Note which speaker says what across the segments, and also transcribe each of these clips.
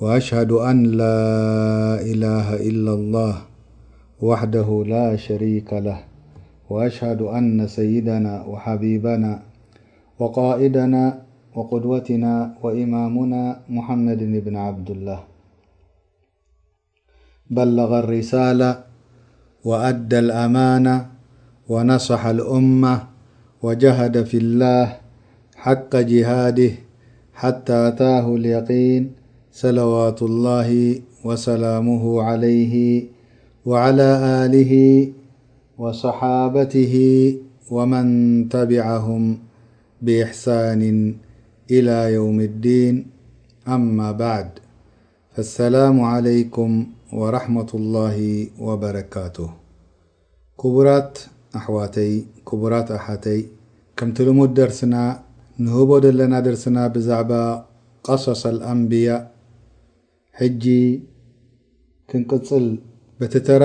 Speaker 1: وأشهد أن لا إله إلا الله وحده لا شريك له وأشهد أن سيدنا وحبيبنا وقائدنا وقدوتنا وإمامنا محمد بن عبد الله بلغ الرسالة وأدى الأمانة ونصح الأمة وجهد في الله حق جهاده حتى أتاه اليقين صلواة الله وسلامه عليه وعلى له وصحابته ومن تبعهم بإحسان إلى يوم الዲين أما بعد ኣሰላሙ ዓለይኩም ወራሕመቱላሂ ወበረካቱህ ኩቡራት ኣሕዋተይ ኩቡራት ኣሓተይ ከምቲ ልሙድ ደርስና ንህቦ ደለና ደርስና ብዛዕባ ቀሶስ ኣልኣንብያ ሕጂ ክንቅጽል በቲ ተራ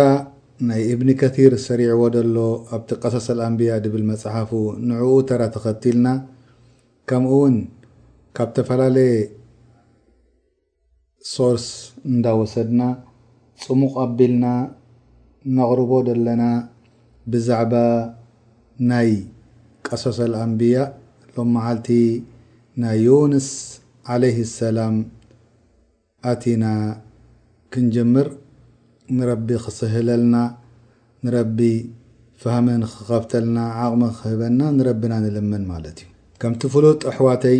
Speaker 1: ናይ እብኒ ከቲር ሰሪዕዎ ደሎ ኣብቲ ቀሶስ ኣልኣንብያ ድብል መጽሓፉ ንዕኡ ተራ ተኸቲልና ከምኡውን ካብ ተፈላለየ ሶርስ እንዳወሰድና ጽሙቕ ኣቢልና ነቕርቦ ደለና ብዛዕባ ናይ ቀሶሰል ኣንብያ ሎምዓልቲ ናይ ዮንስ ዓለይሂ ሰላም ኣቲና ክንጅምር ንረቢ ክስህለልና ንረቢ ፋህሚ ንክከፍተልና ዓቕሚ ክህበና ንረብና ንልምን ማለት እዩ ከምቲ ፍሉጥ ኣሕዋተይ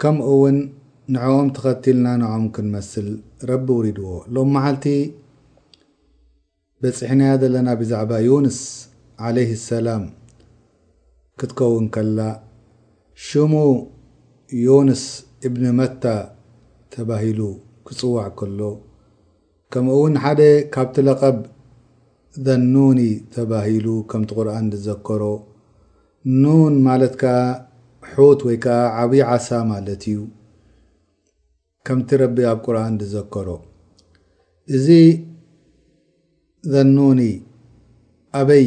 Speaker 1: ከምኡ ውን ንዕኦም ተኸቲልና ንዕኦም ክንመስል ረቢ ውሪድዎ። ሎም መዓልቲ በጺሕናያ ዘለና ብዛዕባ ዩንስ ዓለይሂ ሰላም ክትከውን ከላ ሽሙ ዩንስ ኢብን መታ ተባሂሉ ክጽዋዕ ከሎ፣ ከምኡውን ሓደ ካብቲ ለቐብ ዘኑኒ ተባሂሉ ከምቲ ቁርኣን ዝዘከሮ ኑን ማለት ከኣ ሑት ወይ ከኣ ዓብይ ዓሳ ማለት እዩ ከምቲ ረቢ ኣብ ቁርኣን ዝዘከሮ እዚ ዘኑኒ ኣበይ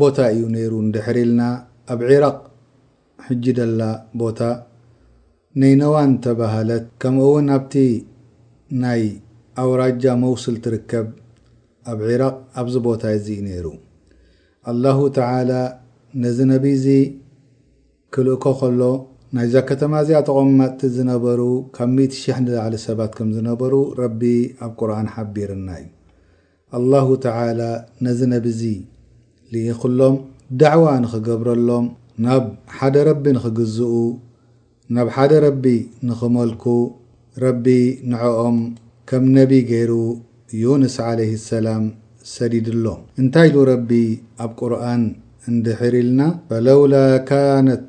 Speaker 1: ቦታ እዩ ነይሩ ንድሕር ኢልና ኣብ ዒራቕ ሕጂ ደላ ቦታ ነይነዋ እንተበሃለት ከምኡውን ኣብቲ ናይ ኣውራጃ ሞውስል ትርከብ ኣብ ዒራቕ ኣብዚ ቦታ እዚ እዩ ነይሩ ኣላሁ ተዓላ ነዚ ነቢይ እዚ ክልእኮ ከሎ ናይዛ ከተማ እዚኣ ተቖማጥቲ ዝነበሩ ካብ ሚእቲ ሽሕ ንላዕሊ ሰባት ከም ዝነበሩ ረቢ ኣብ ቁርኣን ሓቢርና እዩ ኣላሁ ተዓላ ነዚ ነቢ'ዚ ልኢኹሎም ዳዕዋ ንኽገብረሎም፣ ናብ ሓደ ረቢ ንኽግዝኡ፣ ናብ ሓደ ረቢ ንኽመልኩ፣ ረቢ ንዖኦም ከም ነቢ ገይሩ ዩንስ ዓለይሂ ሰላም ሰዲድሎም። እንታይ ኢሉ ረቢ ኣብ ቁርኣን እንድሕር ኢልና፣ ፈለውላ ካነት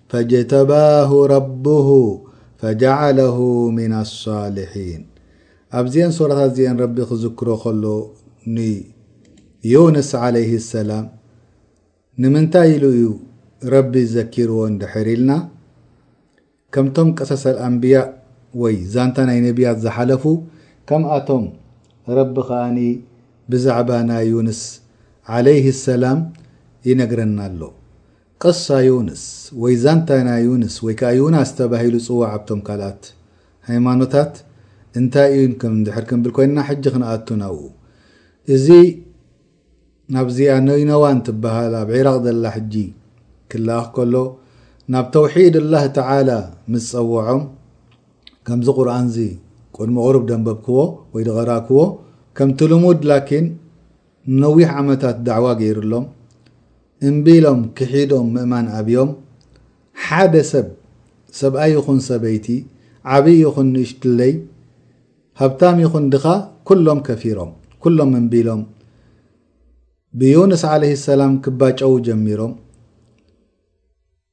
Speaker 1: ፈጅተባሁ ረቡሁ ፈጀዐለሁ ሚን ኣሷሊሒን ኣብዚኤን ሱራታት እዚኤን ረቢ ክዝክሮ ከሎ ንዮንስ ዓለይህ ሰላም ንምንታይ ኢሉ እዩ ረቢ ዘኪርዎ እንድሕር ኢልና ከምቶም ቀሰሰል ኣንብያ ወይ ዛንታ ናይ ነብያት ዝሓለፉ ከምኣቶም ረቢ ከኣኒ ብዛዕባ ናይ ዩንስ ዓለይህ ሰላም ይነግረና ኣሎ ቀሳ ዮንስ ወይ ዛንታይና ዮንስ ወይ ከኣ ዮናስ ተባሂሉ ጽዋዕ ኣብቶም ካልኣት ሃይማኖታት እንታይ ኢዩ እንከም እንድሕር ክንብል ኮይንና ሕጂ ክንኣቱ ናብኡ እዚ ናብዚኣ ነይነዋን ትበሃል ኣብ ዒራቕ ዘላ ሕጂ ክለኣኽ ከሎ ናብ ተውሒድ ኣላህ ተዓላ ምስ ጸወዖም ከምዚ ቁርኣንዚ ቅድሚ ቁሩብ ደንበብክዎ ወይ ድቐራክዎ ከምቲ ልሙድ ላኪን ንነዊሕ ዓመታት ዳዕዋ ገይርሎም እምቢ ኢሎም ክሒዶም ምእማን ኣብዮም። ሓደ ሰብ፣ ሰብኣይ ይኹን ሰበይቲ፣ ዓብዪ ይኹን ንእሽትለይ፣ ሃብታም ይኹን ድኻ፣ ኩሎም ከፊሮም። ኩሎም እምቢ ኢሎም። ብዩንስ ዓለይሂ ሰላም ክባጨዉ ጀሚሮም።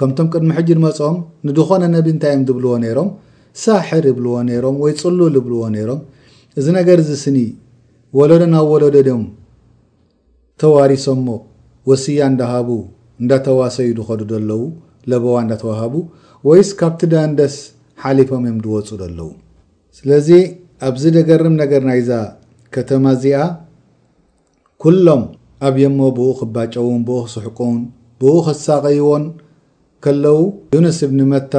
Speaker 1: ከምቶም ቅድሚ ሕጂ ድመጾም ንድኾነ ነቢ እንታይ እዮም ድብልዎ ነይሮም ሳሕር ይብልዎ ነይሮም ወይ ጽሉል ይብልዎ ነይሮም እዚ ነገር እዚ ስኒ ወለዶ ናብ ወለዶ ድዮም ተዋሪሶሞ ወስያ እንዳሃቡ እንዳተዋሰዩ ድኸዱ ደለዉ ለበዋ እንዳተዋሃቡ ወይስ ካብቲ ዳንደስ ሓሊፎም እዮም ድወጹ ደለዉ ስለዚ ኣብዚ ደገርም ነገር ናይዛ ከተማ እዚኣ ኩሎም ኣብ የሞ ብኡ ክባጨዉን ብኡ ክስሕቁን ብኡ ክሳቐይዎን ከለዉ ዩንስ እብኒ መታ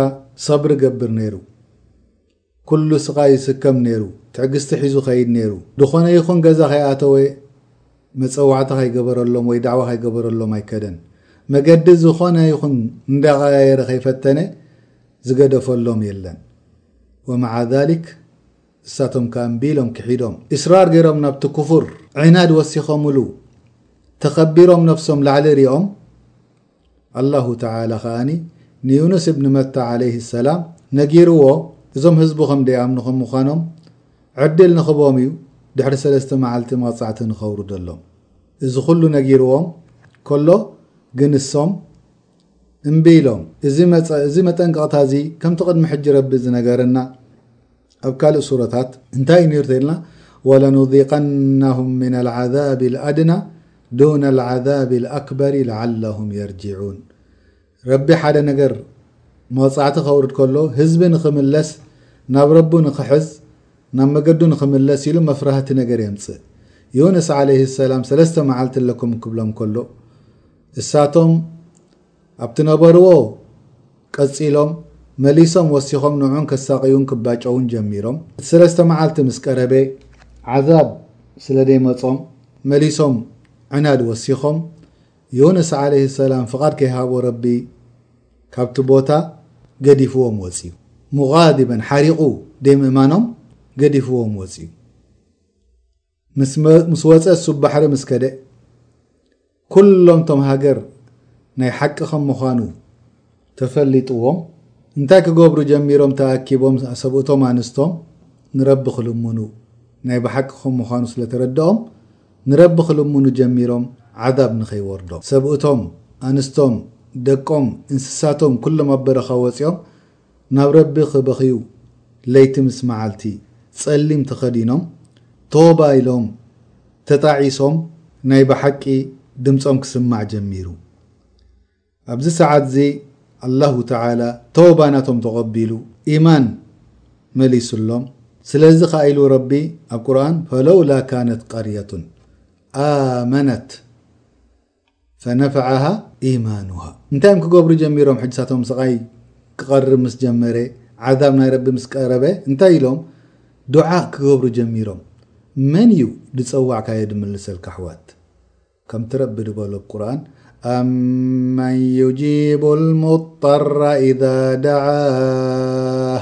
Speaker 1: ሰብር ይገብር ነይሩ። ኩሉ ስቓይ ይስከም ነይሩ። ትዕግስቲ ሒዙ ኸይድ ነይሩ። ድኾነ ይኹን ገዛ ከይኣተወ መጸዋዕታ ከይገበረሎም ወይ ዳዕዋ ከይገበረሎም ኣይከደን። መገዲ ዝኾነ ይኹን እንዳቐያየረ ከይፈተነ ዝገደፈሎም የለን። ወመዓ ዛሊክ፣ ንሳቶም ከኣ እምቢ ኢሎም ክሒዶም ኢስራር ገሮም ናብቲ ኩፉር ዒናድ ወሲኾምሉ ተኸቢሮም ነፍሶም ላዕሊ ሪኦም ኣላሁ ተዓላ ከኣ ንዩኑስ እብኒ መታ ዓለይሂ ሰላም ነጊርዎ እዞም ህዝቡ ከም ደይኣምኑ ከም ምዃኖም ዕድል ንኽቦም እዩ ድሕሪ ሰለስተ መዓልቲ መቕጻዕቲ ንኸውርደሎም እዚ ኩሉ ነጊርዎም ከሎ ግን እሶም እምቢ ኢሎም። እዚ መጸ፣ እዚ መጠንቀቕታ እዚ ከምቲ ቅድሚ ሕጂ ረቢ ዝነገረና ኣብ ካልእ ሱረታት እንታይ እዩ ነይሩ ተኢልና ወለኑዚቀናሁም ሚን ልዓዛብ ልኣድና ዱነ ልዓዛብ ልኣክበሪ ለዓለሁም የርጅዑን ረቢ ሓደ ነገር መቕጻዕቲ ከውርድ ከሎ ህዝቢ ንኽምለስ ናብ ረቡ ንኽሕዝ ናብ መገዱ ንኽምለስ ኢሉ መፍራህቲ ነገር የምጽእ ዩንስ ዓለይህ ሰላም ሰለስተ መዓልቲ ኣለኩም ክብሎም ከሎ እሳቶም ኣብቲ ነበርዎ ቀጺሎም መሊሶም ወሲኾም ንዑን ከሳቕዩን ክባጨዉን ጀሚሮም። እቲ ሰለስተ መዓልቲ ምስ ቀረበ ዓዛብ ስለ ደይመጾም መሊሶም ዕናድ ወሲኾም ዮንስ ዓለይሂ ሰላም ፍቓድ ከይሃቦ ረቢ ካብቲ ቦታ ገዲፍዎም ወጽዩ። ሙጋዲበን ሓሪቑ ደይምእማኖም ገዲፍዎም ወጽዩ። ምስ ወጸ ሱብ ባሕሪ ምስ ከደ ኩሎም ቶም ሃገር ናይ ሓቂ ከም ምዃኑ ተፈሊጥዎም እንታይ ክገብሩ ጀሚሮም ተኣኪቦም ሰብእቶም ኣንስቶም ንረቢ ክልምኑ ናይ ብሓቂ ከም ምዃኑ ስለ ተረድኦም ንረቢ ክልምኑ ጀሚሮም ዓዛብ ንኸይወርዶም ሰብእቶም ኣንስቶም ደቆም እንስሳቶም ኩሎም ኣብ በረኻ ወጺኦም ናብ ረቢ ክበኽዩ ለይቲ ምስ መዓልቲ ጸሊም ተኸዲኖም ቶባ ኢሎም ተጣዒሶም ናይ ብሓቂ ድምጾም ክስማዕ ጀሚሩ ኣብዚ ሰዓትዚ ኣላሁ ተዓላ ቶባ ናቶም ተቐቢሉ ኢማን መሊሱሎም ስለዚ ከኣ ኢሉ ረቢ ኣብ ቁርኣን ፈለውላ ካነት ቀርየቱን ኣመነት ፈነፈዐሃ ኢማኑሃ እንታይ እዮም ክገብሩ ጀሚሮም ሕጂ ሳቶም ስቃይ ክቀርብ ምስ ጀመረ ዓዛብ ናይ ረቢ ምስ ቀረበ እንታይ ኢሎም ዱዓእ ክገብሩ ጀሚሮም መን እዩ ድጸዋዕካዮ ድምልሰልካ ኣሕዋት ከምቲ ረቢ ድበሎ ኣብ ቁርኣን ኣመን ዩጂቡ ልሙጠረ ኢዛ ደዓህ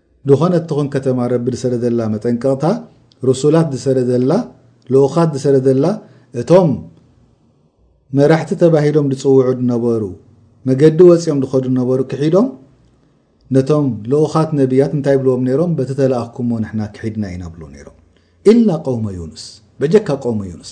Speaker 1: ድኾነት ትኹን ከተማ ረቢ ድሰደደላ መጠንቀቕታ፣ ርሱላት ድሰደደላ፣ ልኡኻት ድሰደደላ፣ እቶም መራሕቲ ተባሂሎም ድጽውዑ ድነበሩ፣ መገዲ ወጺኦም ድኸዱ ነበሩ ክሒዶም፣ ነቶም ልኡኻት ነብያት እንታይ ብልዎም ነይሮም? በቲ ተላእኽኩሞ ንሕና ክሒድና ኢና ብልዎ ነይሮም። ኢላ ቀውመ ዩኑስ፣ በጀካ ቀውሚ ዩኑስ።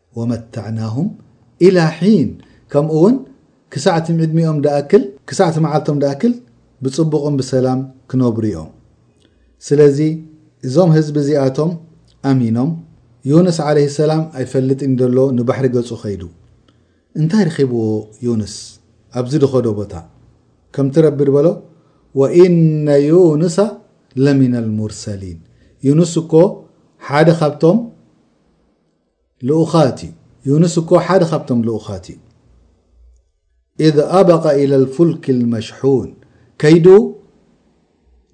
Speaker 1: ወመታዕናሁም ኢላ ሒን ከምኡውን ክሳዕ ትም ዕድሚኦም ድኣክል ክሳዕ ቲ መዓልቶም ድኣክል ብጽቡቕን ብሰላም ክነብሩ እዮም ስለዚ እዞም ህዝቢ እዚኣቶም ኣሚኖም ዩንስ ዓለህ ሰላም ኣይፈልጥን ደሎ ንባሕሪ ገጹ ኸይዱ እንታይ ርኺብዎ ዩንስ ኣብዚ ድኸዶ ቦታ ከምቲ ረቢ ድበሎ ወኢነ ዩንሰ ለሚና ልሙርሰሊን ዩንስ እኮ ሓደ ካብቶም ልኡኻት እዩ ዩኑስ እኮ ሓደ ካብቶም ልኡኻት እዩ ኢዝ ኣበቐ ኢለ ልፉልክ ልመሽሑን ከይዱ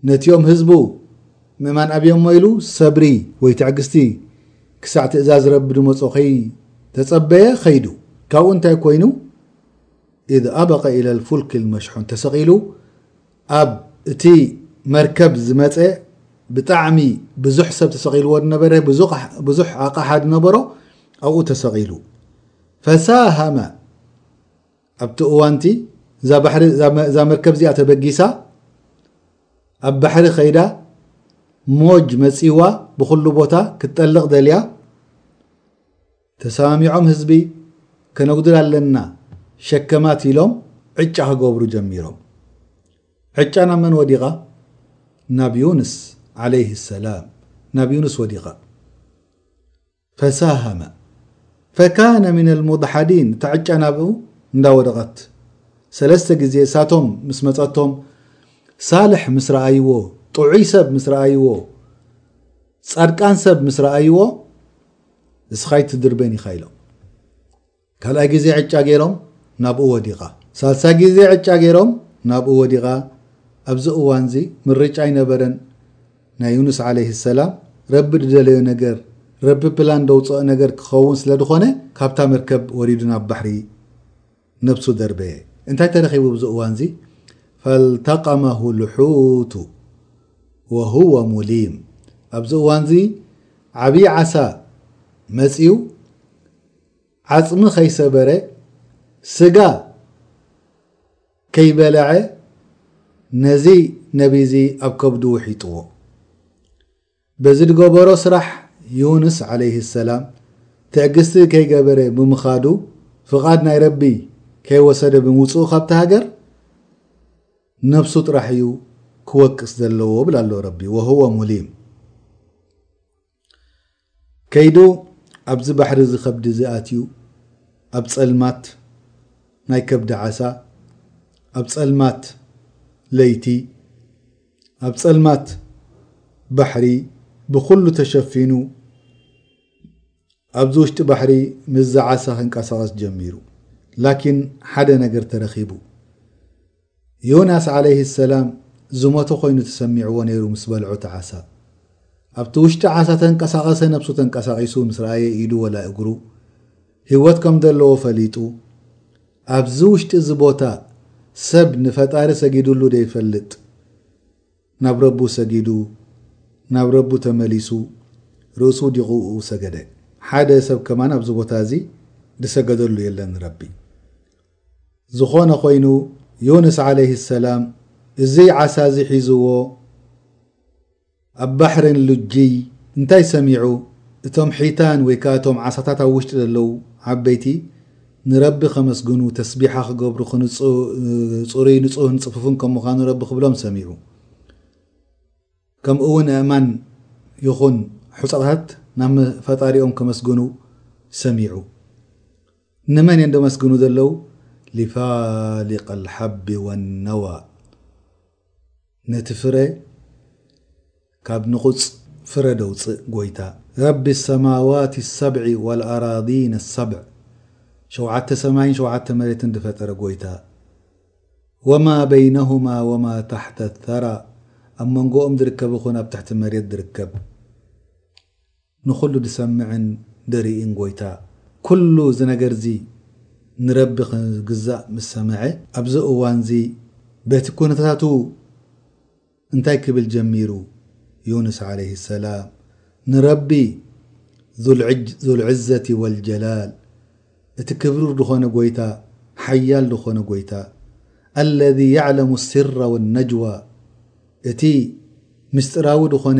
Speaker 1: ነቲኦም ህዝቡ ምእማን ኣብዮሞ ኢሉ ሰብሪ ወይ ትዕግስቲ ክሳዕ ትእዛዝ ረቢ ድመፆ ከይተፀበየ ከይዱ ካብኡ እንታይ ኮይኑ ኢዝ ኣበቐ ኢለ ልፉልክ ልመሽሑን ተሰቒሉ ኣብ እቲ መርከብ ዝመጸ ብጣዕሚ ብዙሕ ሰብ ተሰቒልዎ ዝነበረ ብዙሕ ኣቕሓ ዝነበሮ ኣብኡ ተሰቒሉ ፈሳሃመ ኣብቲ እዋንቲ እዛ ባሕሪ እዛ መርከብ እዚኣ ተበጊሳ ኣብ ባሕሪ ከይዳ ሞጅ መጺዋ ብኹሉ ቦታ ክትጠልቕ ደልያ ተሰማሚዖም ህዝቢ ከነጉድል ኣለና ሸከማት ኢሎም ዕጫ ክገብሩ ጀሚሮም። ዕጫ ናብ መን ወዲቓ? ናብ ዩንስ ዓለይህ ሰላም ናብ ዩንስ ወዲቓ። ፈሳሃመ ፈካነ ምን ኣልሙድሓዲን እታ ዕጫ ናብኡ እንዳወደቐት ሰለስተ ግዜ እሳቶም ምስ መፀቶም ሳልሕ ምስ ረኣይዎ ጥዑይ ሰብ ምስ ረኣይዎ ፃድቃን ሰብ ምስ ረኣይዎ ንስኻ ኣይትድርበን ኢኻ ኢሎም ካልኣይ ግዜ ዕጫ ገይሮም ናብኡ ወዲቓ ሳልሳይ ግዜ ዕጫ ገይሮም ናብኡ ወዲቓ ኣብዚ እዋንዚ ምርጫ ኣይነበረን ናይ ዩኑስ ዓለይህ ሰላም ረቢ ድደለዮ ነገር ረቢ ፕላን ደውፅኦ ነገር ክኸውን ስለ ድኾነ ካብታ መርከብ ወሪዱ ናብ ባሕሪ ነብሱ ደርበየ እንታይ ተረኺቡ ኣብዚ እዋንዚ ፈልተቀመሁ ልሑቱ ወሁወ ሙሊም ኣብዚ እዋንዚ ዓብዪ ዓሳ መፂኡ ዓፅሚ ከይሰበረ ስጋ ከይበለዐ ነዚ ነቢይዚ ኣብ ከብዱ ውሒጥዎ። በዚ ድገበሮ ስራሕ ዩንስ ዓለይሂ ሰላም ትዕግስቲ ከይገበረ ብምኻዱ ፍቓድ ናይ ረቢ ከይወሰደ ብምውጽኡ ካብቲ ሃገር ነብሱ ጥራሕ እዩ ክወቅስ ዘለዎ ብል ኣሎ ረቢ ወህወ ሙሊም ከይዱ ኣብዚ ባሕሪ እዚ ከብዲ እዚ ኣትዩ ኣብ ጸልማት ናይ ከብዲ ዓሳ ኣብ ጸልማት ለይቲ ኣብ ጸልማት ባሕሪ ብኹሉ ተሸፊኑ ኣብዚ ውሽጢ ባሕሪ ምዛ ዓሳ ክንቀሳቐስ ጀሚሩ ላኪን ሓደ ነገር ተረኺቡ ዮናስ ዓለይህ ሰላም ዝሞተ ኮይኑ ተሰሚዕዎ ነይሩ ምስ በልዖ ተዓሳ ኣብቲ ውሽጢ ዓሳ ተንቀሳቐሰ ነብሱ ተንቀሳቒሱ ምስ ረኣየ ኢዱ ወላ እግሩ ህይወት ከም ዘለዎ ፈሊጡ ኣብዚ ውሽጢ እዚ ቦታ ሰብ ንፈጣሪ ሰጊዱሉ ዶ ይፈልጥ? ናብ ረቡ ሰጊዱ ናብ ረቡ ተመሊሱ ርእሱ ዲቁኡ ሰገደ። ሓደ ሰብ ከማን ኣብዚ ቦታ እዚ ድሰገደሉ የለን ንረቢ። ዝኾነ ኮይኑ ዮንስ ዓለይሂ ሰላም እዚ ዓሳ እዚ ሒዝዎ፣ ኣብ ባሕርን ሉጅይ እንታይ ሰሚዑ እቶም ሒታን ወይ ከኣ እቶም ዓሳታት ኣብ ውሽጢ ዘለዉ ዓበይቲ ንረቢ ከመስግኑ ተስቢሓ ክገብሩ ክንጹ ጽሩይ ንጹህን ጽፉፍን ከም ምዃኑ ረቢ ክብሎም ሰሚዑ ከምኡ ውን ኣእማን ይኹን ሑጻታት ናብ ፈጣሪኦም ከመስግኑ ሰሚዑ ንመን እዮም ደመስግኑ ዘለዉ ሊፋሊቅ ኣልሓቢ ወነዋ ነቲ ፍረ ካብ ንቑጽ ፍረ ደውጽእ ጎይታ። ረቢ ሰማዋት ሰብዒ ወልኣራዲን ሰብዕ ሸውዓተ ሰማይን ሸውዓተ መሬትን ድፈጠረ ጎይታ ወማ በይነሁማ ወማ ታሕተ ሰራ ኣብ መንጎኦም ድርከብ ኹን ኣብ ትሕቲ መሬት ድርከብ። ንኹሉ ድሰምዕን ድሪኢን ጎይታ ኩሉ እዚ ነገርዚ ንረቢ ክግዛእ ምስ ሰመዐ ኣብዚ እዋንዚ በቲ ኩነታታቱ እንታይ ክብል ጀሚሩ ዩንስ ዓለይሂ ሰላም ንረቢ ዙልዕዘቲ ወልጀላል እቲ ክብሩር ድኾነ ጎይታ ሓያል ድኾነ ጎይታ ኣለዚ የዕለሙ ሲረ ወነጅዋ እቲ ምስጢራዊ ድኾነ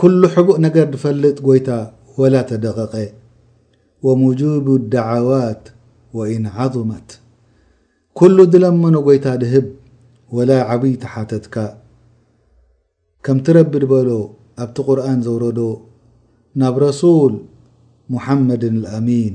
Speaker 1: ኩሉ ሕቡእ ነገር ድፈልጥ ጎይታ ወላ ተደቐቐ ወሙጁቡ ዳዓዋት ወኢን ዓዙመት ኩሉ ድለመኖ ጎይታ ድህብ ወላ ዓብይ ተሓተትካ ከምቲ ረቢ ድበሎ ኣብቲ ቁርኣን ዘውረዶ ናብ ረሱል ሙሓመድን ኣልኣሚን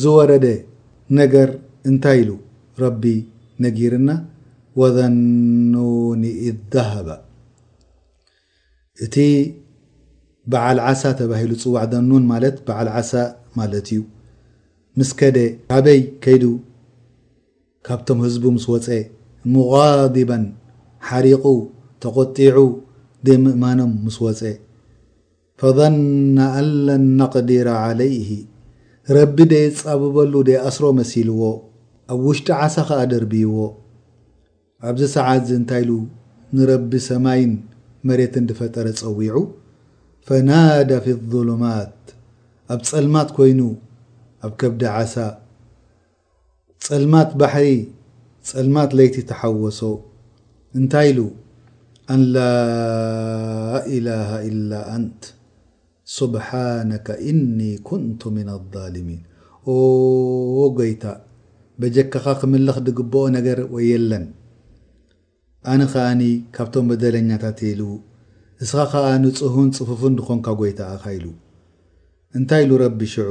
Speaker 1: ዝወረደ ነገር እንታይ ኢሉ ረቢ ነጊርና ወዘኑኒ ኢዝ ዛሀበ እቲ በዓል ዓሳ ተባሂሉ ዝፅዋዕ ዘኑን ማለት በዓል ዓሳ ማለት እዩ ምስ ከደ ኣበይ ከይዱ ካብቶም ህዝቡ ምስ ወፀ ሙጋዲበን ሓሪቑ ተቖጢዑ ዘይምእማኖም ምስ ወፀ ፈዘንና ኣን ለን ነቅዲረ ዓለይሂ ረቢ ደየጻብበሉ ደይኣስሮ መሲልዎ ኣብ ውሽጢ ዓሳ ከኣ ደርብይዎ ኣብዚ ሰዓትዚ እንታይ ኢሉ ንረቢ ሰማይን መሬትን ድፈጠረ ጸዊዑ ፈናደ ፊ ዙሉማት ኣብ ጸልማት ኮይኑ ኣብ ከብዲ ዓሳ ጸልማት ባሕሪ ጸልማት ለይቲ ተሓወሶ እንታይ ኢሉ ኣን ላኢላሃ ኢላ ኣንት ሱብሓነከ ኢኒ ኩንቱ ሚነዛሊሚን ኦዎ ጎይታ በጀካኻ ክምለኽ ድግብኦ ነገር ወየለን ኣነ ከኣኒ ካብቶም በደለኛታት እየ ኢሉ እስኻ ከኣ ንጹሁን ጽፉፉን ድኾንካ ጎይታ ኣኻ ኢሉ እንታይ ኢሉ ረቢ ሽዑ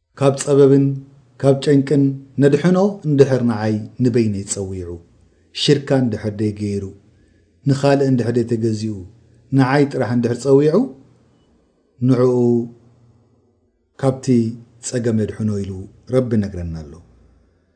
Speaker 1: ካብ ጸበብን ካብ ጨንቅን ነድሕኖ እንድሕር ንዓይ ንበይነይ ጸዊዑ ሽርካ እንድሕር ደይ ገይሩ ንኻልእ እንድሕር ደይ ተገዚኡ ንዓይ ጥራሕ እንድሕር ጸዊዑ ንዕኡ ካብቲ ጸገም የድሕኖ ኢሉ ረቢ ይነግረና ኣሎ።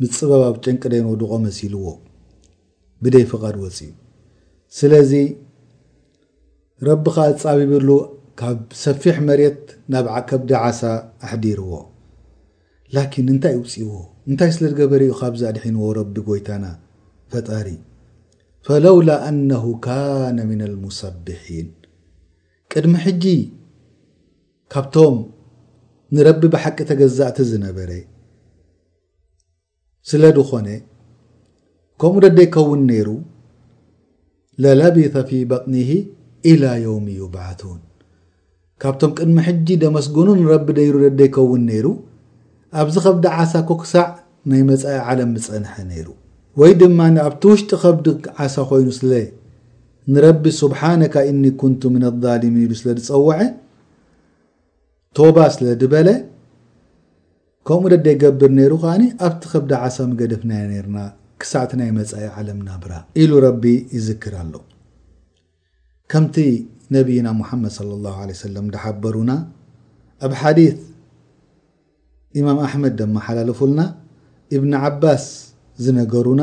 Speaker 1: ብጽበብ ኣብ ጭንቂ ደይንወድቖ መሲልዎ ብደይ ፍቓድ ወጺኡ ስለዚ ረቢ ከኣ ኣጻቢብሉ ካብ ሰፊሕ መሬት ናብ ዓከብዲ ዓሳ ኣሕዲርዎ ላኪን እንታይ ውጺዎ እንታይ ስለ ዝገበረ እዩ ካብዚ ኣድሒንዎ ረቢ ጎይታና ፈጣሪ ፈለውላ ኣነሁ ካነ ምና ልሙሰብሒን ቅድሚ ሕጂ ካብቶም ንረቢ ብሓቂ ተገዛእቲ ዝነበረ ስለ ድኾነ ከምኡ ደደይከውን ነይሩ ለለቢተ ፊ በጥኒሂ ኢላ ዮውሚ ዩብዓቱን ካብቶም ቅድሚ ሕጂ ደመስግኑ ንረቢ ደይሩ ደደይከውን ነይሩ ኣብዚ ከብዲ ዓሳ እኮ ክሳዕ ናይ መጻኢ ዓለም ምጸንሐ ነይሩ ወይ ድማ ኣብቲ ውሽጢ ከብዲ ዓሳ ኮይኑ ስለ ንረቢ ሱብሓነካ ኢኒ ኩንቱ ምን ኣዛሊሚን ኢሉ ስለ ድጸወዐ ቶባ ስለ ድበለ ከምኡ ደደይገብር ነይሩ ከኣ ኣብቲ ከብዲ ዓሳ ምገደፍናዮ ነይርና ክሳዕቲ ናይ መጻኢ ዓለም ናብራ ኢሉ ረቢ ይዝክር ኣሎ። ከምቲ ነብይና ሙሓመድ ሰለላሁ ዓለይሂ ወሰለም እንዳሓበሩና ኣብ ሓዲት ኢማም ኣሕመድ ደማሓላለፉልና ኢብኒ ዓባስ ዝነገሩና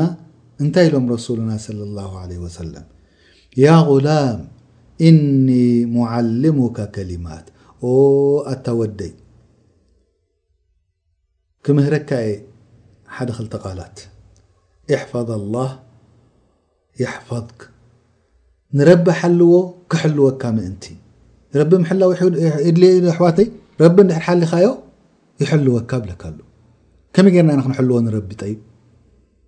Speaker 1: እንታይ ኢሎም ረሱሉና ሰለላሁ ዓለይሂ ወሰለም ያ ጉላም እኒ ሙዓልሙካ ከሊማት ኦ ኣታ ወደይ ክምህረካ እየ ሓደ ክልተ ቃላት። ኢሕፋዝ ኣላህ የሕፋዝክ ንረቢ ሓልዎ ክሕልወካ ምእንቲ ረቢ ምሕላው የድልዮ እዩ ኣሕዋተይ ረቢ እንድሕር ሓሊኻዮ ይሕልወካ ብለካ ኣሎ ከመይ ጌርና ኢና ክንሕልዎ ንረቢ ጠይብ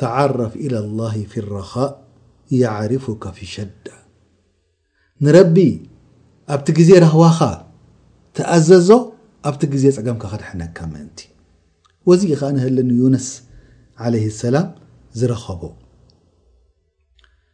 Speaker 1: ተዓረፍ ኢላ ላሂ ፊ ረኻእ የዕሪፉከ ፊ ሸዳ ንረቢ ኣብቲ ግዜ ራህዋኻ ተኣዘዞ ኣብቲ ግዜ ጸገምካ ከድሕነካ ምእንቲ ወዚ እዩ ከኣ ንህልኒ ዩንስ ዓለይሂ ሰላም ዝረኸቦ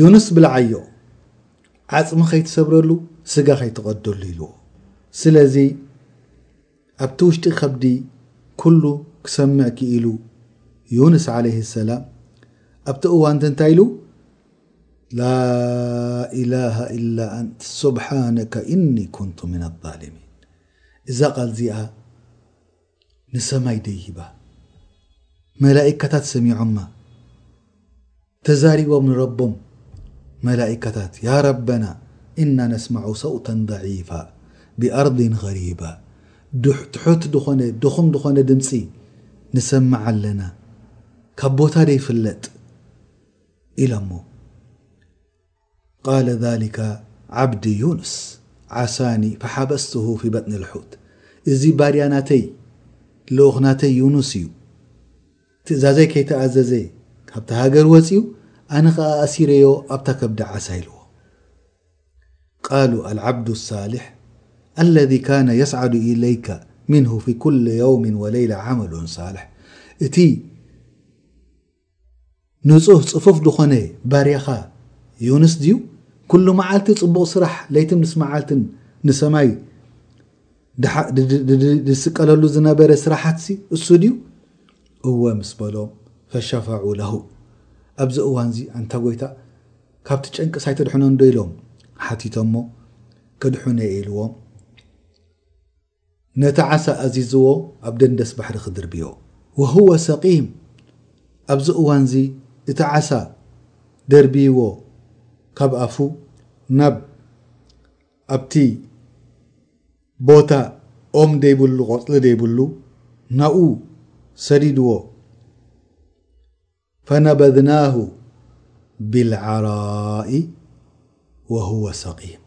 Speaker 1: ዩኑስ ብልዓዮ ዓጽሚ ከይትሰብረሉ ስጋ ከይትቐደሉ ኢልዎ ስለዚ ኣብቲ ውሽጢ ከብዲ ኩሉ ክሰምዕ ክኢሉ ዩኑስ ዓለይህ ሰላም ኣብቲ እዋንቲ እንታይ ኢሉ ላኢላሃ ኢላ ኣንት ሱብሓነከ እኒ ኩንቱ ምን ኣዛሊሚን እዛ ቃል እዚኣ ንሰማይ ደይባ መላኢካታት ሰሚዖማ ተዛሪቦም ንረቦም መላኢካታት ያ ረበና እና ነስመዑ ሰውተን ደዒፋ ብኣርዲን ገሪባ ትሑት ዝኾነ ድኹም ዝኾነ ድምፂ ንሰምዕ ኣለና ካብ ቦታ ደይፍለጥ ኢሎሞ ቃለ ዛሊከ ዓብዲ ዩኑስ ዓሳኒ ፈሓበስቱሁ ፊ በጥኒ ልሑት እዚ ባርያ ናተይ ልኡኽ ናተይ ዩኑስ እዩ ትእዛዘይ ከይተኣዘዘ ካብታ ሃገር ወጺኡ ኣነ ከኣ ኣሲረዮ ኣብታ ከብዲ ዓሳ ኢልዎ ቃሉ ኣልዓብዱ ሳልሕ ኣለዚ ካነ የስዓዱ ኢለይከ ምንሁ ፊ ኩል የውም ወለይላ ዓመሉን ሳልሕ እቲ ንጹህ ጽፉፍ ድኾነ ባርያኻ ዮንስ ድዩ ኩሉ መዓልቲ ጽቡቕ ስራሕ ለይትን ምስ መዓልትን ንሰማይ ድስቀለሉ ዝነበረ ስራሓትሲ እሱ ድዩ እወ ምስ በሎም ፈሸፈዑ ለሁ ኣብዚ እዋንዚ ኣንታ ጎይታ ካብቲ ጨንቅስ ኣይተድሕኖንዶ ኢሎም ሓቲቶሞ ከድሑነ ኢልዎም ነቲ ዓሳ ኣዚዝዎ ኣብ ደንደስ ባሕሪ ክድርብዮ። ወሁወ ሰቂም ኣብዚ እዋንዚ እቲ ዓሳ ደርብይዎ ካብ ኣፉ ናብ ኣብቲ ቦታ ኦም ደይብሉ ቆጽሊ ደይብሉ ናብኡ ሰዲድዎ። ፈነበዝናሁ ቢልዓራኢ ወሁወ ሰቂም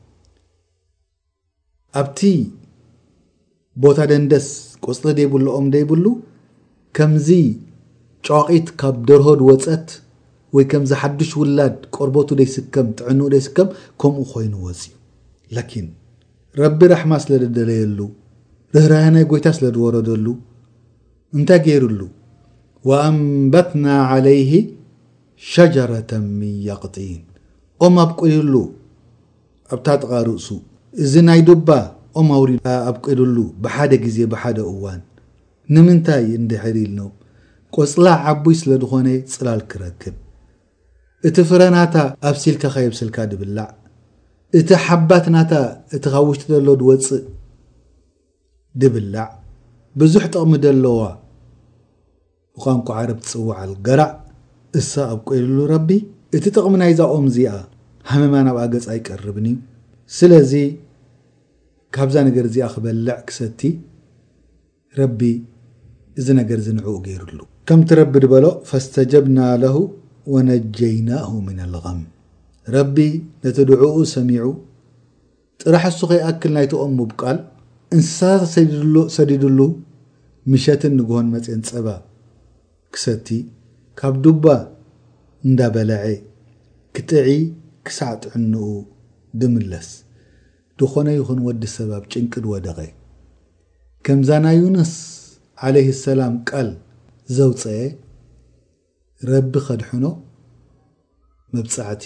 Speaker 1: ኣብቲ ቦታ ደንደስ ቆፅሊ ደይብሉ ኦም ደይብሉ ከምዚ ጨዋቒት ካብ ደርሆ ድወፀት ወይ ከምዚ ሓዱሽ ውላድ ቆርበቱ ደይስከም ጥዕንኡ ደይስከም ከምኡ ኮይኑ ወፅዩ ላኪን ረቢ ራሕማ ስለ ደደለየሉ ርህራሄ ናይ ጎይታ ስለ ድወረደሉ እንታይ ገይሩሉ? ወኣንበትና ዓለይሂ ሸጀረተ ሚን የቅጢን ኦም ኣብቊሉሉ ኣብታ ጥቓ ርእሱ እዚ ናይ ዱባ ኦም ኣብቊሉሉ ብሓደ ግዜ ብሓደ እዋን ንምንታይ እንድሕር ኢልኖ ቆጽላ ዓቡይ ስለ ድኾነ ጽላል ክረክብ እቲ ፍረ ናታ ኣብሲልካ ከየብሰልካ ድብላዕ እቲ ሓባት ናታ እቲ ካብ ውሽጢ ደሎ ድወጽእ ድብላዕ ብዙሕ ጥቕሚ ደለዋ ብቋንቋ ዓረብ ትጽዋዕ ኣልገራዕ እሳ ኣብቆይልሉ ረቢ እቲ ጥቕሚ ናይዛ ኦም እዚኣ ሃመማ ናብ ኣገጽ ኣይቀርብን እዩ ስለዚ ካብዛ ነገር እዚኣ ክበልዕ ክሰቲ ረቢ እዚ ነገር እዚ ንዕኡ ገይርሉ ከምቲ ረቢ ድበሎ ፈስተጀብና ለሁ ወነጀይናሁ ምነልገም ረቢ ነቲ ድዑኡ ሰሚዑ ጥራሕ እሱ ከይኣክል ናይቲ ኦም ምቡቃል እንስሳታት ሰዲድሉ ሰዲድሉ ምሸትን ንግሆን መጼን ጸባ ክሰቲ ካብ ዱባ እንዳ በለዔ ክጥዒ ክሳዕ ጥዕንኡ ድምለስ ድኾነ ይኹን ወዲ ሰብ ኣብ ጭንቂ ድወደቐ ከምዛ ናይ ዩኑስ ዓለይሂ ሰላም ቃል ዘውጸኤ ረቢ ከድሕኖ መብጻዕቲ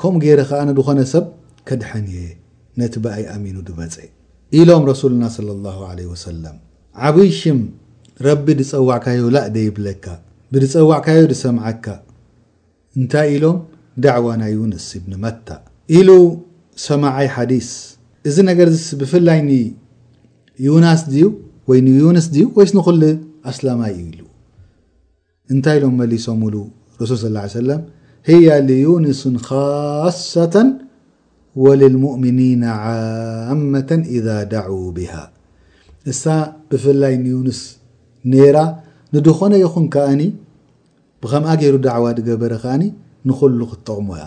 Speaker 1: ከምኡ ገይረ ከኣ ንድኾነ ሰብ ከድሕን እየ ነቲ ብኣይ ኣሚኑ ድመጸ ኢሎም ረሱልና ሰለላሁ ዓለይሂ ወሰለም። ዓብይ ሽም ረቢ ድጸዋዕካዮ ላእ ደይብለካ ብድጸዋዕካዮ ድሰምዓካ እንታይ ኢሎም ዳዕዋ ናይ ዩንስ ኢብን መታ ኢሉ ሰማዓይ ሓዲስ እዚ ነገርዚስ ብፍላይ ን ዩናስ ድዩ ወይ ንዩንስ ድዩ ወይስ ንኹሉ ኣስላማይ እዩ ኢሉ እንታይ ኢሎም መሊሶምሉ ረሱል ስ ላ ሰለም ህያ ልዩንስን ኻሰተን ወልልሙእምኒና ዓመተን ኢዛ ዳዑ ብሃ እሳ ብፍላይ ንዩንስ ነይራ ንድኾነ ይኹን ከኣኒ ብኸምኣ ገይሩ ዳዕዋ ድገበረ ከኣ ንኹሉ ክትጠቕሞ እያ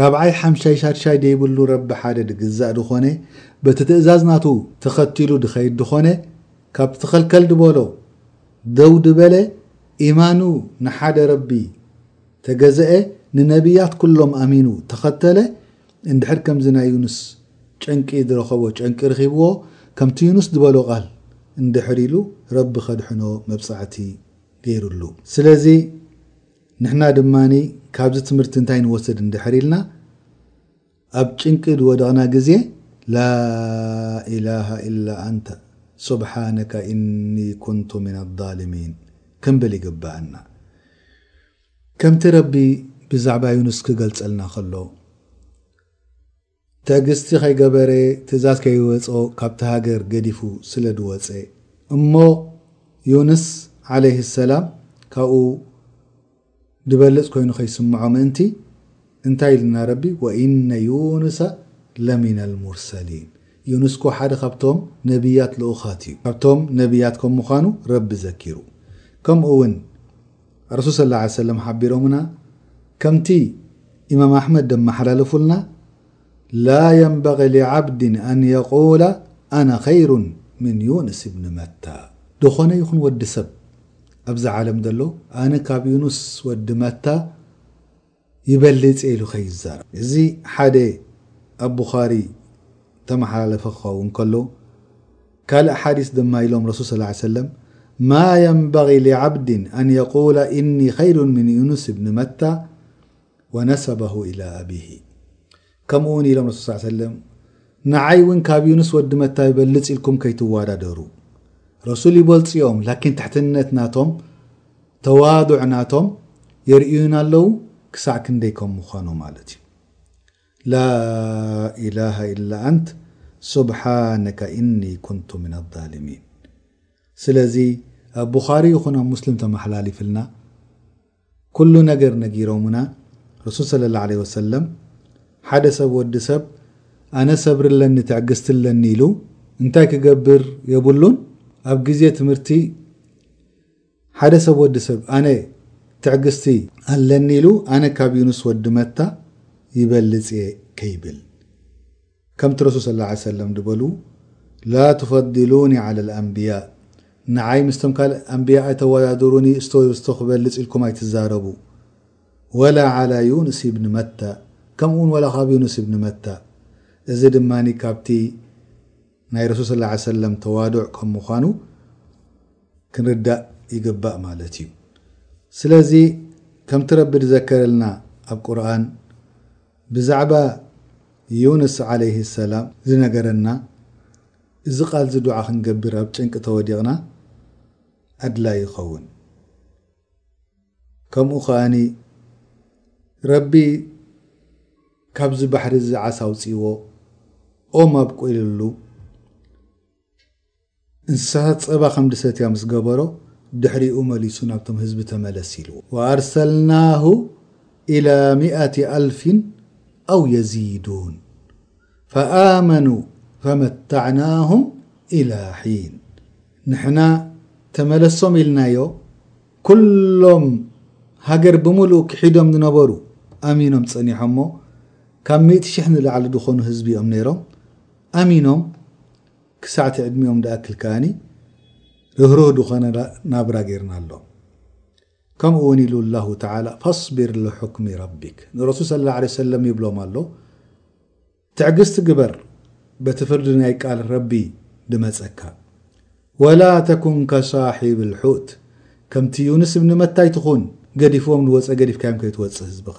Speaker 1: ራብዓይ ሓምሻይ ሻድሻይ ደይብሉ ረቢ ሓደ ድግዛእ ድኾነ በቲ ትእዛዝ ናቱ ተኸቲሉ ድኸይድ ድኾነ ካብቲ ተኸልከል ድበሎ ደው ድበለ ኢማኑ ንሓደ ረቢ ተገዘኤ ንነብያት ኩሎም ኣሚኑ ተኸተለ እንድሕር ከምዚ ናይ ዩኑስ ጨንቂ ድረኸቦ ጨንቂ ርኺብዎ ከምቲ ዩኑስ ድበሎ ቃል እንድሕር ኢሉ ረቢ ከድሕኖ መብጻዕቲ ገይርሉ ስለዚ ንሕና ድማ ካብዚ ትምህርቲ እንታይ ንወስድ እንድሕር ኢልና ኣብ ጭንቂ ዝወደቕና ግዜ ላኢላሃ ኢላ ኣንተ ሱብሓነከ ኢኒ ኩንቱ ሚነ ዛሊሚን ክንብል ይግበኣና። ከምቲ ረቢ ብዛዕባ ዩኑስ ክገልጸልና ከሎ። ተግስቲ ከይገበረ ትእዛዝ ከይወጾ ካብቲ ሃገር ገዲፉ ስለ ድወጸ እሞ ዩንስ ዓለይህ ሰላም ካብኡ ድበልጽ ኮይኑ ከይስምዖ ምእንቲ እንታይ ኢሉና ረቢ ወኢነ ዩንሰ ለሚነል ሙርሰሊን ዩንስኮ ሓደ ካብቶም ነብያት ልኡኻት እዩ ካብቶም ነብያት ከም ምዃኑ ረቢ ዘኪሩ ከምኡውን ረሱል ሰለላሁ ዓለይሂ ወሰለም ሓቢሮምና ከምቲ ኢማም ኣሕመድ ዘመሓላለፉልና ላ የንበጊ ሊዓብዲን ኣን የቁለ ኣነ ኸይሩ ምን ዩንስ ብኒ መታ ዝኾነ ይኹን ወዲ ሰብ ኣብዚ ዓለም ዘሎ ኣነ ካብ ዩኑስ ወዲ መታ ይበልጽ ኢሉ ከይዛረብ። እዚ ሓደ ኣብ ቡኻሪ እተመሓላለፈ ክኸውን ከሎ ካልእ ሓዲስ ድማ ኢሎም ረሱል ሰለላሁ ዓለይሂ ወሰለም ማ የንበጊ ሊዓብዲን ኣን የቁለ ኢኒ ኸይሩን ሚን ዩኑስ ብኒ መታ ወነሰበሁ ኢላ ኣቢሂ ከምኡ ውን ኢሎም ረሱል ስ ሰለም ንዓይ ውን ካብ ዩኑስ ወዲ መታ ይበልፅ ኢልኩም ከይትዋዳደሩ ረሱል ይበልፁ ዮም ላኪን ትሕትነት ናቶም ተዋዱዕ ናቶም የርእዩና ኣለው ክሳዕ ክንደይ ከም ምዃኑ ማለት እዩ ላኢላሃ ኢላ ኣንት ሱብሓነካ እኒ ኩንቱ ምን ኣዛልሚን ስለዚ ኣብ ቡኻሪ ይኹን ኣብ ሙስሊም ተመሓላሊፍልና ኩሉ ነገር ነጊሮሙና ረሱል ሰለላሁ ዓለይሂ ወሰለም ሓደ ሰብ ወዲ ሰብ ኣነ ሰብሪ ኣለኒ ትዕግስቲ ኣለኒ ኢሉ እንታይ ክገብር የብሉን ኣብ ግዜ ትምህርቲ ሓደ ሰብ ወዲ ሰብ ኣነ ትዕግስቲ ኣለኒ ኢሉ ኣነ ካብ ዩኑስ ወዲ መታ ይበልጽ እየ ከይብል ከምቲ ረሱል ሰለላሁ ዓለይሂ ወሰለም ድበሉ፣ ላ ቱፈዲሉኒ ዓለል ኣንብያ፣ ንዓይ ምስቶም ካልእ ኣንብያ ኣይተወዳድሩኒ እስተይ እስቶ ክበልጽ ኢልኩም ኣይትዛረቡ፣ ወላ ዓላ ዩንስ ብኒ መታ፣ ከምኡውን ወላ ካብ ዩንስ ብኒ መታ፣ እዚ ድማ ካብቲ ናይ ረሱል ሰለላሁ ዓለይሂ ወሰለም ተዋዱዕ ከም ምዃኑ ክንርዳእ ይግባእ ማለት እዩ። ስለዚ ከምቲ ረቢ ድዘከረልና ኣብ ቁርኣን ብዛዕባ ዩንስ ዓለይሂ ሰላም ዝነገረና እዚ ቃልዚ ዱዓ ክንገብር ኣብ ጭንቂ ተወዲቅና ኣድላይ ይኸውን ከምኡ ከኣኒ ረቢ ካብዚ ባሕሪ እዚ ዓሳ ኣውጺዎ ኦም ኣብቁልሉ እንስሳታት ጸባ ከም ድሰትያ ምስ ገበሮ፣ ድሕሪኡ መሊሱ ናብቶም ህዝቢ ተመለስ ኢልዎ። ወኣርሰልናሁ ኢላ ሚኣቲ ኣልፊን ኣው የዚዱን ፈኣመኑ ፈመታዕናሁም ኢላ ሒን ንሕና ተመለሶም ኢልናዮ ኩሎም ሃገር ብምሉኡ ክሒዶም ዝነበሩ ኣሚኖም ጸኒሖሞ ካብ ሚእቲ ሽሕ ንላዕሊ ድኾኑ ህዝቢ እዮም ነይሮም ኣሚኖም ክሳዕ እቲ ዕድሚኦም ድኣክል ከኣ ርህሩህ ድኾነ ናብራ ጌርናሎም። ከምኡውን ኢሉ ኣላሁ ተዓላ ፈስቢር ልሑክሚ ረቢክ ንረሱል ሰለላሁ ዓለይሂ ወሰለም ይብሎም ኣሎ ትዕግስቲ ግበር በቲ ፍርዲ ናይ ቃል ረቢ ድመጸካ ወላ ተኩን ከሳሒብ ልሑት ከምቲ ዩንስ እብኒ መታ ኣይትኹን ገዲፍዎም ድወጸ ገዲፍካዮም ከይትወጽእ ህዝብኻ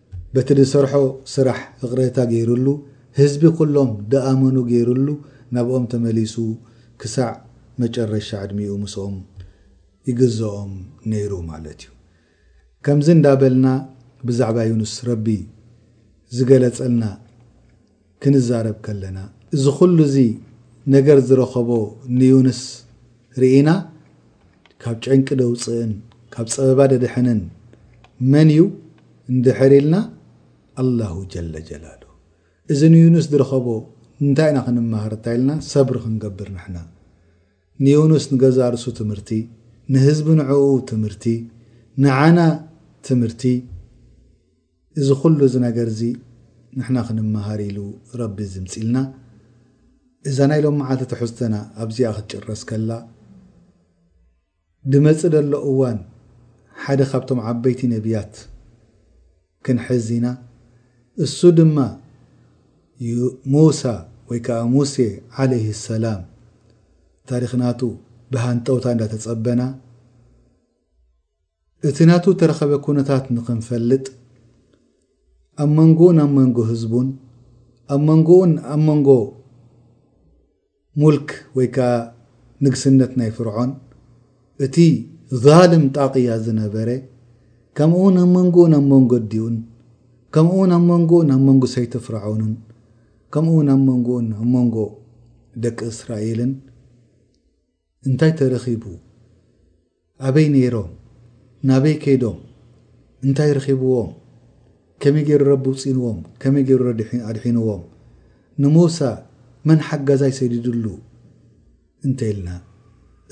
Speaker 1: በቲ ዝሰርሖ ስራሕ እቕሬታ ገይሩሉ ህዝቢ ኩሎም ድኣመኑ ገይሩሉ ናብኦም ተመሊሱ ክሳዕ መጨረሻ ዕድሚኡ ምስኦም ይግዘኦም ነይሩ ማለት እዩ። ከምዚ እንዳበልና ብዛዕባ ዩኑስ ረቢ ዝገለፀልና ክንዛረብ ከለና እዚ ኩሉ እዚ ነገር ዝረኸቦ ንዩንስ ርኢና ካብ ጨንቂ ደውጽእን ካብ ጸበባ ደድሕንን መን እዩ እንድሕር ኢልና ኣላሁ ጀለ ጀላሉ እዚ ንዩንስ ዝረኸቦ እንታይ ኢና ክንመሃር እንታይልና ሰብሪ ክንገብር ንሕና ንዩንስ ንገዛ ርሱ ትምህርቲ ንህዝቢ ንዕኡ ትምህርቲ ንዓና ትምህርቲ እዚ ኩሉ እዚ ነገር እዚ ንሕና ክንመሃር ኢሉ ረቢ ዝምጺልና እዛ ናይ ሎም መዓልቲ ትሕዝቶና ኣብዚኣ ክትጭረስ ከላ ድመጽእ ደሎ እዋን ሓደ ካብቶም ዓበይቲ ነብያት ክንሕዝ ኢና እሱ ድማ ዩ ሙሳ ወይ ከኣ ሙሴ ዓለይሂ ሰላም ታሪኽ ናቱ ብሃንጠውታ እንዳተጸበና እቲ ናቱ እተረኸበ ኩነታት ንኽንፈልጥ፣ ኣብ መንጎኡን ኣብ መንጎ ህዝቡን፣ ኣብ መንጎኡን ኣብ መንጎ ሙልክ ወይ ከኣ ንግስነት ናይ ፍርዖን፣ እቲ ዛልም ጣቕያ ዝነበረ፣ ከምኡውን ኣብ መንጎኡን ኣብ መንጎዲኡን፣ ከምኡውን ኣብ መንጎኡን ኣብ መንጎ ሰይቲ ፍርዖንን፣ ከምኡውን ኣብ መንጎኡን ኣብ መንጎ ደቂ እስራኤልን፣ እንታይ ተረኺቡ? ኣበይ ነይሮም? ናበይ ከይዶም? እንታይ ረኺብዎም? ከመይ ገይሩ ረቢ ውጺንዎም? ከመይ ገይሩ ኣድሒንዎም? ንሙሳ መን ሓጋዛይ ሰዲዱሉ? እንተኢልና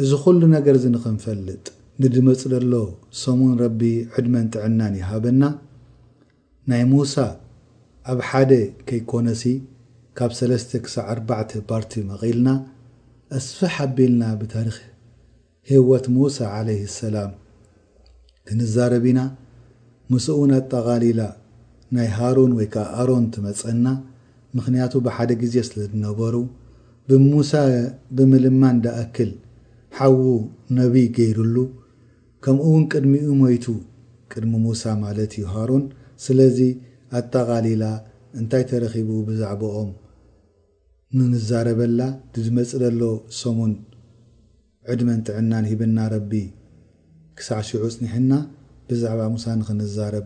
Speaker 1: እዚ ኩሉ ነገር እዚ ንኽንፈልጥ ንድመጽ ደሎ ሰሙን ረቢ ዕድመን ጥዕናን ይሃበና። ናይ ሙሳ ኣብ ሓደ ከይኮነሲ ካብ ሰለስተ ክሳዕ ኣርባዕተ ባርቲ መቂልና ኣስፍሕ ኣቢልና ብታሪክ ሄወት ሙሳ ዓለይሂ ሰላም ክንዛረብ ኢና ምስኡውን ኣጣቃሊላ ናይ ሃሩን ወይ ከኣ ኣሮን ትመጸና ምክንያቱ ብሓደ ግዜ ስለ ድነበሩ ብሙሳ ብምልማን ድኣክል ሓዉ ነቢይ ገይርሉ ከምኡውን ቅድሚኡ ሞይቱ፣ ቅድሚ ሙሳ ማለት እዩ ሃሩን፣ ስለዚ ኣጠቓሊላ እንታይ ተረኺቡ ብዛዕባኦም ምንዛረበላ ንዝመጽእ ዘሎ ሰሙን ዕድመን ጥዕናን ሂብና ረቢ ክሳዕ ሽዑ ጽኒሕና ብዛዕባ ሙሳ ንኽንዛረብ።